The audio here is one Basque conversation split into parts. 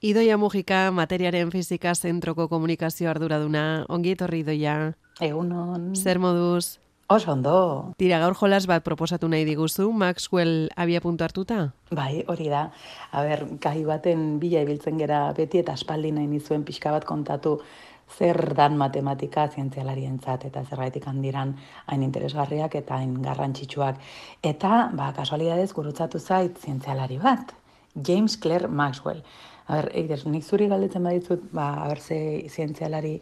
Idoia Mujika, materiaren fizika zentroko komunikazio arduraduna, ongi etorri Idoia. Egunon. Zer moduz? Oso ondo. Tira, gaur jolas bat proposatu nahi diguzu, Maxwell abia puntu hartuta? Bai, hori da. A ber, gai baten bila ibiltzen gera beti eta aspaldi nahi nizuen pixka bat kontatu zer dan matematika zientzialarientzat eta zergaitik handiran hain interesgarriak eta hain garrantzitsuak. Eta, ba, kasualidadez gurutzatu zait zientzialari bat, James Clerk Maxwell. A ber, eider, nik zuri galdetzen badizut, ba, a ber, ze zientzialari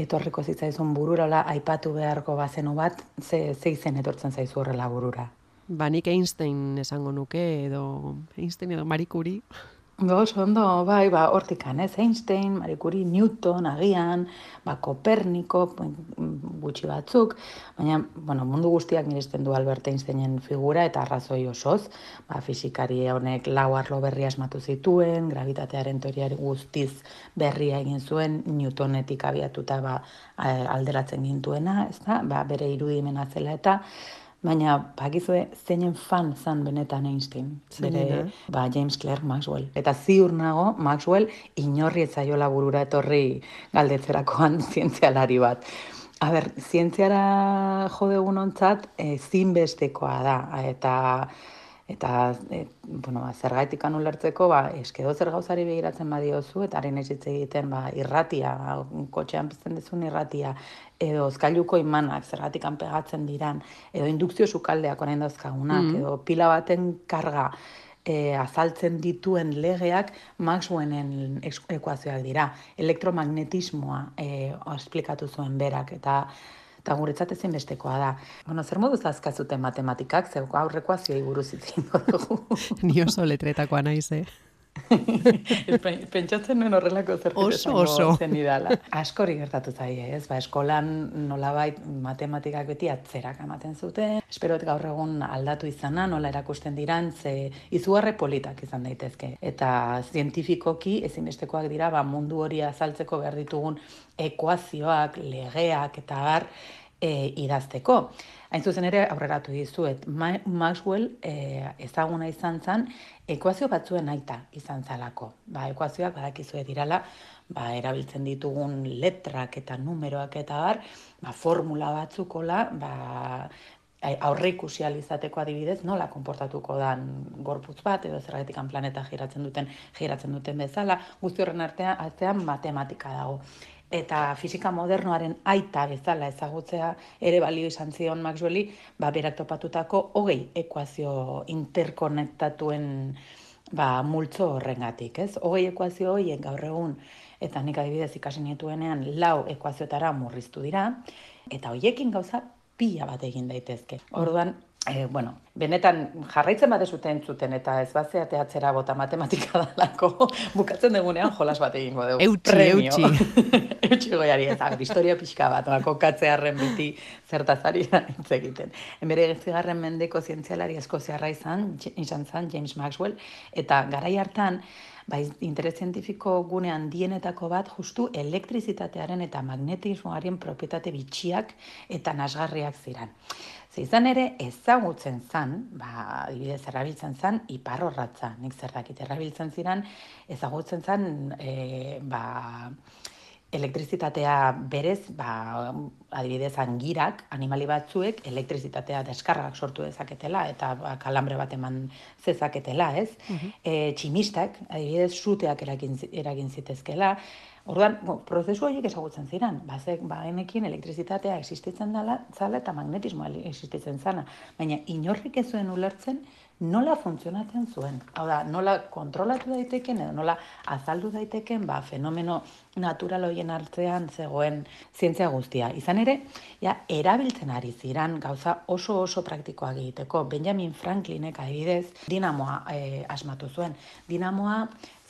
etorriko zitzaizun burura, ola, aipatu beharko bazenu bat, ze, ze izen etortzen zaizu horrela burura. Ba, nik Einstein esango nuke, edo Einstein edo Marie Curie. Gos, ondo, bai, ba, hortikan, ez, Einstein, Marie Curie, Newton, agian, ba, Koperniko, gutxi batzuk, baina, bueno, mundu guztiak miresten du Albert Einsteinen figura eta arrazoi osoz, ba, fizikari honek lau arlo berri asmatu zituen, gravitatearen teoriari guztiz berria egin zuen, Newtonetik abiatuta ba, alderatzen gintuena, ez da, ba, bere irudimena zela eta, Baina, bakizue, zeinen fan zan benetan Einstein. Bere, ba, James Clerk Maxwell. Eta ziur nago, Maxwell inorri etzaiola burura etorri galdetzerakoan zientzialari bat. A ber, zientziara jode ontzat, e, zinbestekoa da. Eta eta e, bueno, ba, zergaitik anulertzeko, ba, eskedo zer gauzari begiratzen badiozu, eta haren ez egiten ba, irratia, kotxean pizten dezun irratia, edo ozkailuko imanak zergatik pegatzen diran, edo indukzio sukaldeak orain dauzkagunak, mm. edo pila baten karga e, azaltzen dituen legeak Maxwellen ekuazioak dira. Elektromagnetismoa e, esplikatu zuen berak, eta eta guretzat ezin bestekoa da. Bueno, zer modu zazkazuten matematikak, zer aurrekoa zioi buruz itzin dugu. Ni oso letretakoa naiz, eh? Pentsatzen nuen horrelako zer oso, oso. zen idala. Askori gertatu zaie, ez? Ba, eskolan nolabait matematikak beti atzerak ematen zuten. Espero gaur egun aldatu izana, nola erakusten diran, ze izugarre politak izan daitezke. Eta zientifikoki ezinbestekoak dira, ba, mundu hori azaltzeko behar ditugun ekuazioak, legeak eta har e, idazteko. Hain zuzen ere, aurreratu dizuet, Maxwell e, ezaguna izan zen, ekuazio batzuen aita izan zalako. Ba, ekuazioak badakizue dirala, ba, erabiltzen ditugun letrak eta numeroak eta bar, ba, formula batzukola, ba, aurre ikusi izateko adibidez, nola konportatuko dan gorputz bat, edo zergatik planeta giratzen duten, giratzen duten bezala, guzti horren artean, artean matematika dago eta fisika modernoaren aita bezala ezagutzea ere balio izan zion Maxwelli, ba, berak topatutako hogei ekuazio interkonektatuen ba, multzo horrengatik, ez? Hogei ekuazio horiek gaur egun, eta nik adibidez ikasi nietuenean lau ekuazioetara murriztu dira, eta hoiekin gauza pila bat egin daitezke. Orduan, E, bueno, benetan jarraitzen bade zuten zuten eta ez bazea teatzera bota matematika dalako bukatzen dugunean jolas bat egingo dugu. Eutxi, eutxi. eutxi goiari ez, historia pixka bat, bako katzearen biti zertazari hitz egiten. Enbere zigarren mendeko zientzialari asko zeharra izan, izan zan, James Maxwell, eta garai hartan, bai, interes zientifiko gune handienetako bat justu elektrizitatearen eta magnetismoaren propietate bitxiak eta nasgarriak ziren. Ze izan ere ezagutzen zan, ba, adibidez erabiltzen zan iparrorratza, nik zer dakit erabiltzen ziren, ezagutzen zan e, ba, elektrizitatea berez, ba, adibidez angirak, animali batzuek elektrizitatea deskarrak sortu dezaketela eta ba, kalambre bat eman zezaketela, ez? Uh tximistak, adibidez, suteak eragin, eragin zitezkela, Orduan, prozesu horiek ezagutzen ziren, bazek, ba, enekin elektrizitatea existitzen dela, zala eta magnetismoa existitzen zana, baina inorrik ez zuen ulertzen nola funtzionatzen zuen. Hau da, nola kontrolatu daiteken edo nola azaldu daiteken ba, fenomeno natural horien hartzean zegoen zientzia guztia. Izan ere, ja, erabiltzen ari ziran gauza oso oso praktikoa egiteko. Benjamin Franklinek adibidez dinamoa e, asmatu zuen. Dinamoa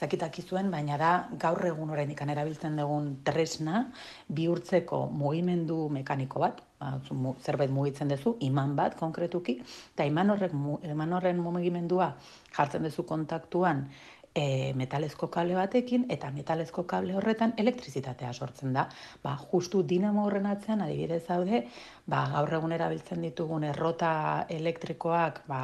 zakitaki zuen, baina da gaur egun oraindik erabiltzen dugun tresna bihurtzeko mugimendu mekaniko bat, ba, zerbait mugitzen duzu, iman bat konkretuki, eta iman, horrek, iman horren mugimendua jartzen duzu kontaktuan e, metalezko kable batekin, eta metalezko kable horretan elektrizitatea sortzen da. Ba, justu dinamo horren atzean, adibidez daude, ba, gaur egun erabiltzen ditugun errota elektrikoak, ba,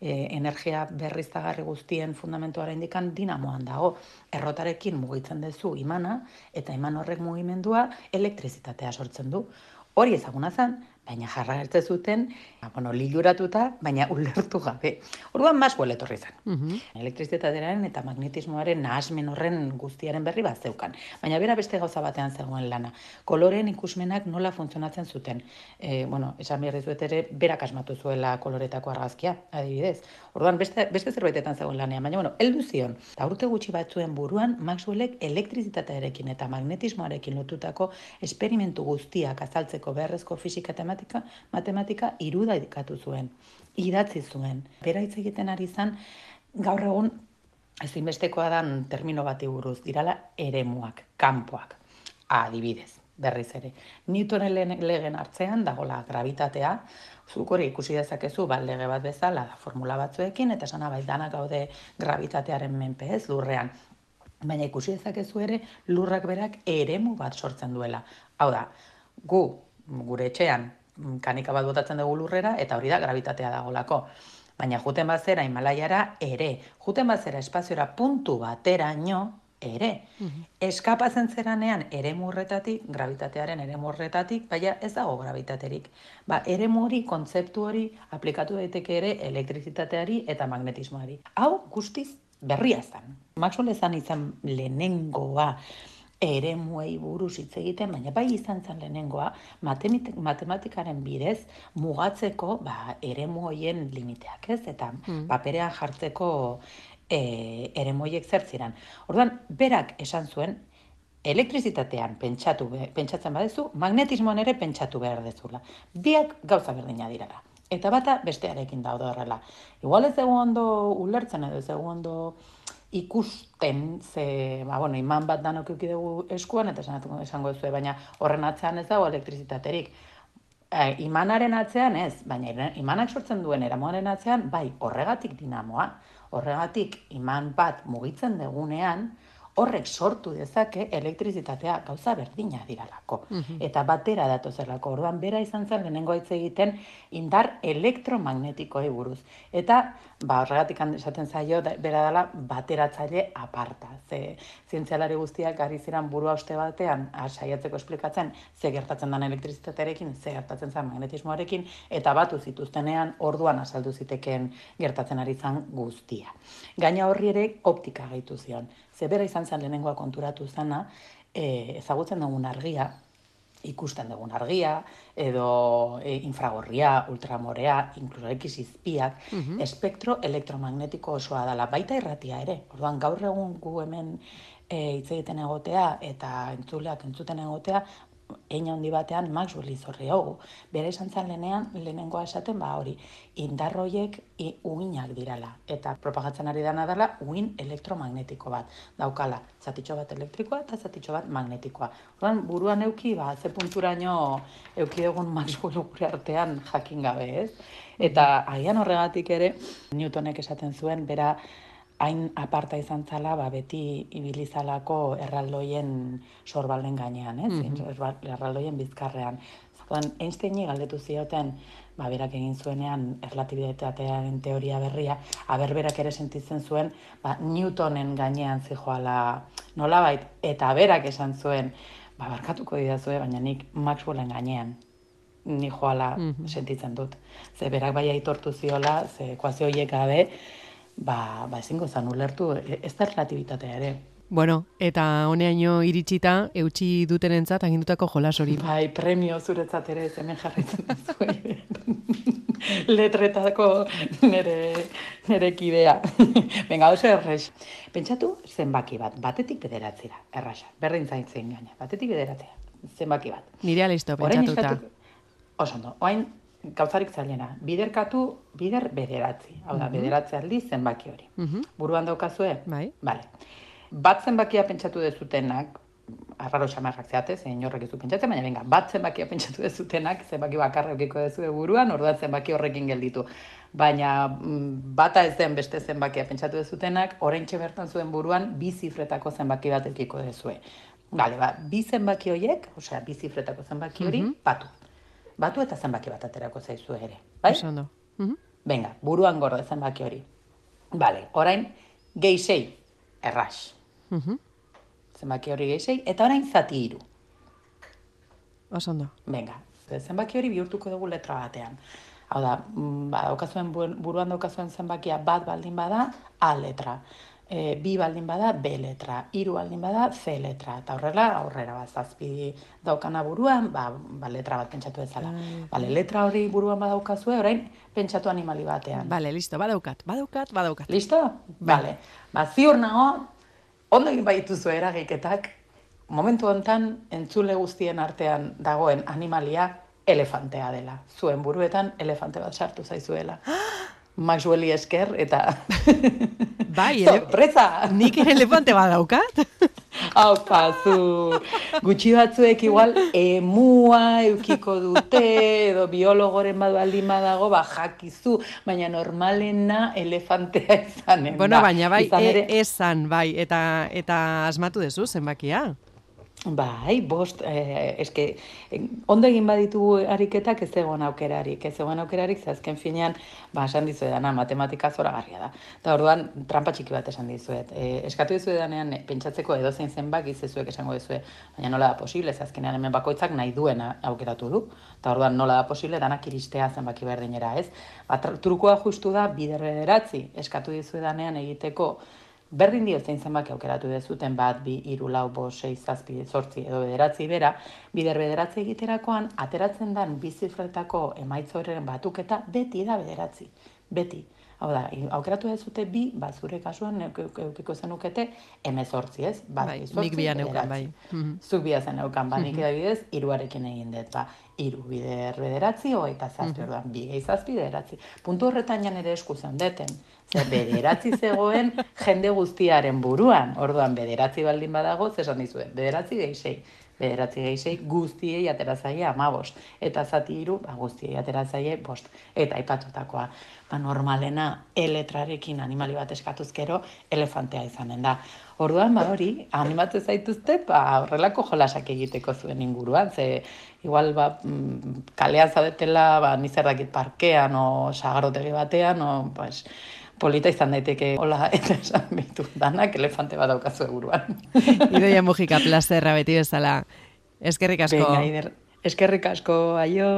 e, energia berriztagarri guztien fundamentuaren indikan dinamoan dago. Errotarekin mugitzen duzu imana, eta iman horrek mugimendua elektrizitatea sortzen du. Hori ezaguna zen, baina jarra gertze zuten, ba, bueno, liluratuta, baina ulertu gabe. Orduan Maxwell etorri zen. Mm Elektrizitatearen eta magnetismoaren nahasmen horren guztiaren berri bat zeukan. Baina bera beste gauza batean zegoen lana. Koloren ikusmenak nola funtzionatzen zuten. E, bueno, esan behar dizuet ere, berak asmatu zuela koloretako argazkia, adibidez. Orduan beste, beste zerbaitetan zegoen lanean, baina bueno, heldu zion. Ta urte gutxi batzuen buruan, Maxwellek elektrizitatearekin eta magnetismoarekin lotutako esperimentu guztiak azaltzeko beharrezko fisika eta matematika, matematika irudikatu zuen, idatzi zuen. Bera hitz egiten ari izan gaur egun ezinbestekoa dan termino bati buruz, dirala eremuak, kanpoak, adibidez, berriz ere. Newtonen legen hartzean dagola gravitatea, zuk hori ikusi dezakezu, ba, lege bat bezala, da formula batzuekin, eta sana bai danak gaude gravitatearen menpe ez, lurrean. Baina ikusi dezakezu ere, lurrak berak eremu bat sortzen duela. Hau da, gu, gure etxean, kanika bat botatzen dugu lurrera, eta hori da gravitatea dagolako. Baina juten bazera Himalaiara ere, juten bazera espaziora puntu bateraino ere. Mm Eskapatzen zeranean ere murretatik, gravitatearen ere murretatik, baina ez dago gravitaterik. Ba, ere hori, kontzeptu hori, aplikatu daiteke ere elektrizitateari eta magnetismoari. Hau guztiz berria zen. Maxwell ezan izan lehenengoa ere muei buruz hitz egiten, baina bai izan zen lehenengoa, matematikaren bidez mugatzeko ba, ere muoien limiteak ez, eta mm. paperean jartzeko e, ere muoiek zertziran. Orduan, berak esan zuen, elektrizitatean pentsatu, pentsatzen badezu, magnetismoan ere pentsatu behar dezula. Biak gauza berdina dirara. Eta bata bestearekin daude horrela. Igual ez dugu ondo ulertzen edo ez dugu ondo ikusten ze, ba, bueno, iman bat danok dugu eskuan, eta esanatuko esango duzu, baina horren atzean ez dago elektrizitaterik. E, imanaren atzean ez, baina imanak sortzen duen eramoaren atzean, bai, horregatik dinamoa, horregatik iman bat mugitzen degunean, horrek sortu dezake elektrizitatea gauza berdina diralako. Mm Eta batera datu zerlako. Orduan, bera izan zen lehenengo hitz egiten indar elektromagnetikoei buruz. Eta, ba, horregatik esaten zaio, bera dela bateratzaile aparta. Ze zientzialari guztiak gari ziren burua uste batean, saiatzeko esplikatzen, ze gertatzen den elektrizitatearekin, ze gertatzen zen magnetismoarekin, eta batu zituztenean orduan asaldu ziteken gertatzen ari zen guztia. Gaina horri ere optika gaitu zion zebera izan zen lehenengoa konturatu zana, e, ezagutzen dugun argia, ikusten dugun argia, edo e, infragorria, ultramorea, inkluso ekizizpiak, mm espektro elektromagnetiko osoa dela, baita irratia ere. Orduan, gaur egun gu hemen e, hitz egiten egotea eta entzuleak entzuten egotea, ein handi batean Maxwell izorri hau. Bere esan zan lehenean, lehenengoa esaten, ba hori, indarroiek uinak dirala. Eta propagatzen ari dana dela, uin elektromagnetiko bat. Daukala, zatitxo bat elektrikoa eta zatitxo bat magnetikoa. Oran, buruan euki, ba, ze punturaino euki egun Maxwell gure artean jakin gabe, ez? Eta agian horregatik ere, Newtonek esaten zuen, bera, hain aparta izan zala, ba, beti ibilizalako erraldoien sorbalden gainean, ez? Mm -hmm. Erraldoien bizkarrean. Zaten, Einsteini galdetu zioten, ba, berak egin zuenean erlatibitatearen teoria berria, aber berak ere sentitzen zuen, ba, Newtonen gainean zijoala nolabait, eta berak esan zuen, ba, barkatuko didazue, baina nik Maxwellen gainean ni joala mhm. sentitzen dut. Ze berak bai aitortu ziola, ze ekuazio horiek gabe, ba, ba ezingo zan ulertu, e, ez da relatibitatea ere. Bueno, eta honeaino iritsita, eutxi dutenentzat agindutako jolas hori. Bai, premio zuretzat ere ez hemen jarretzen zuen. Letretako nere, nere kidea. Benga, oso errex. Pentsatu zenbaki bat, batetik bederatzera, erraxa, berdin zaintzen gaina, batetik bederatzera, zenbaki bat. Nire alisto, pentsatuta. Oso ondo, oain gauzarik zailena, biderkatu, bider bederatzi. Hau da, mm bederatzi aldi zenbaki hori. Mm Buruan daukazue? Bai. Vale. Bat zenbakia pentsatu dezutenak, arraro xamarrak zeate, zein horrek ez du pentsatzen, baina venga, bat zenbakia pentsatu dezutenak, zenbaki bakarra eukiko dezu buruan, orduan zenbaki horrekin gelditu. Baina mm, bata ez den beste zenbakia pentsatu dezutenak, orain bertan zuen buruan, bi zifretako zenbaki bat eukiko dezue. Bale, ba, bi zenbaki horiek, osea, bi zifretako zenbaki hori, mm batu. Batu eta zenbaki bat aterako zaizu ere. Bai? Ondo. Mhm. Venga, buruan gorde zenbaki hori. Bale, orain, gehi sei, erras. Mhm. Zenbaki hori gehi sei, eta orain zati iru. Oso. Venga, zenbaki hori bihurtuko dugu letra batean. Hau da, mm, ba, daukazuen buruan daukazuen zenbakia bat baldin bada, A letra. E, bi baldin bada, B letra. Hiru baldin bada, C letra. Eta horrela, aurrera bat zazpi daukana buruan, ba, ba letra bat pentsatu ezala. Bale, letra hori buruan badaukazue, orain pentsatu animali batean. Vale, listo, badaukat, badaukat, badaukat. Listo? Bale. Ba, ziur nago, ondo egin baituzu eragiketak, momentu hontan entzule guztien artean dagoen animalia elefantea dela. Zuen buruetan elefante bat sartu zaizuela. Maxwelli esker eta Bai, ele- sorpresa! nik ere elefante badaukat. Hau, zu gutxi batzuek igual emua eukiko dute, edo biologoren badu aldin badago, ba, jakizu, baina normalena elefantea izanen bueno, baina bai, Izan ere, e, esan, bai, eta eta asmatu dezu zenbakia. Bai, bost, eh, eske, eh, ondo egin baditugu ariketak ez egon aukerarik, ez egon aukerarik, ze azken finean, ba, esan dizu edana, matematika zoragarria da. Eta orduan, trampa txiki bat esan dizuet. E, eskatu dizu edanean, eh, pentsatzeko edozein zenbaki zezuek esango dizue, baina nola da posible, azkenean hemen bakoitzak nahi duena aukeratu du. Eta orduan, nola da posible, danak iristea zenbaki berdinera, ez? Ba, tr- trukoa justu da, bider bederatzi, eskatu dizu edanean egiteko, Berdin dio zein zenbaki aukeratu dezuten bat, bi, hiru, lau, bost, sei, zazpi, zortzi edo bederatzi bera, bider bederatzi egiterakoan, ateratzen dan bi zifretako emaitza horren batuketa beti da bederatzi. Beti. Hau da, aukeratu dezute bi, ba, zure kasuan euk- euk- eukiko zenukete emezortzi, ez? Bat, Bai, nik bia neukan, bederatzi. bai. Mhm. Zuk bia zen neukan, ba, nik adibidez, iruarekin egin dut, ba, iru bider bederatzi, hogeita zazpi, orduan, bi gehi zazpi, bederatzi. Puntu horretan jan ere esku zeundeten, zer bederatzi zegoen jende guztiaren buruan, orduan, bederatzi baldin badago, zesan dizuen, bederatzi gehi bederatzi gehi guztiei atera zaie amabost, eta zati hiru ba, guztiei atera zaie bost, eta aipatutakoa, ba, normalena eletrarekin animali bat eskatuzkero elefantea izanen da. Orduan, ba hori, animatu zaituzte, ba, horrelako jolasak egiteko zuen inguruan, ze igual, ba, mm, kalean zaudetela, ba, nizer dakit parkean, o sagarrotegi batean, o, pues, polita izan daiteke, hola, eta esan bitu, danak elefante bat daukazu buruan. Idoia Mujika plazerra beti bezala. Eskerrik asko. Venga, eskerrik asko, aio.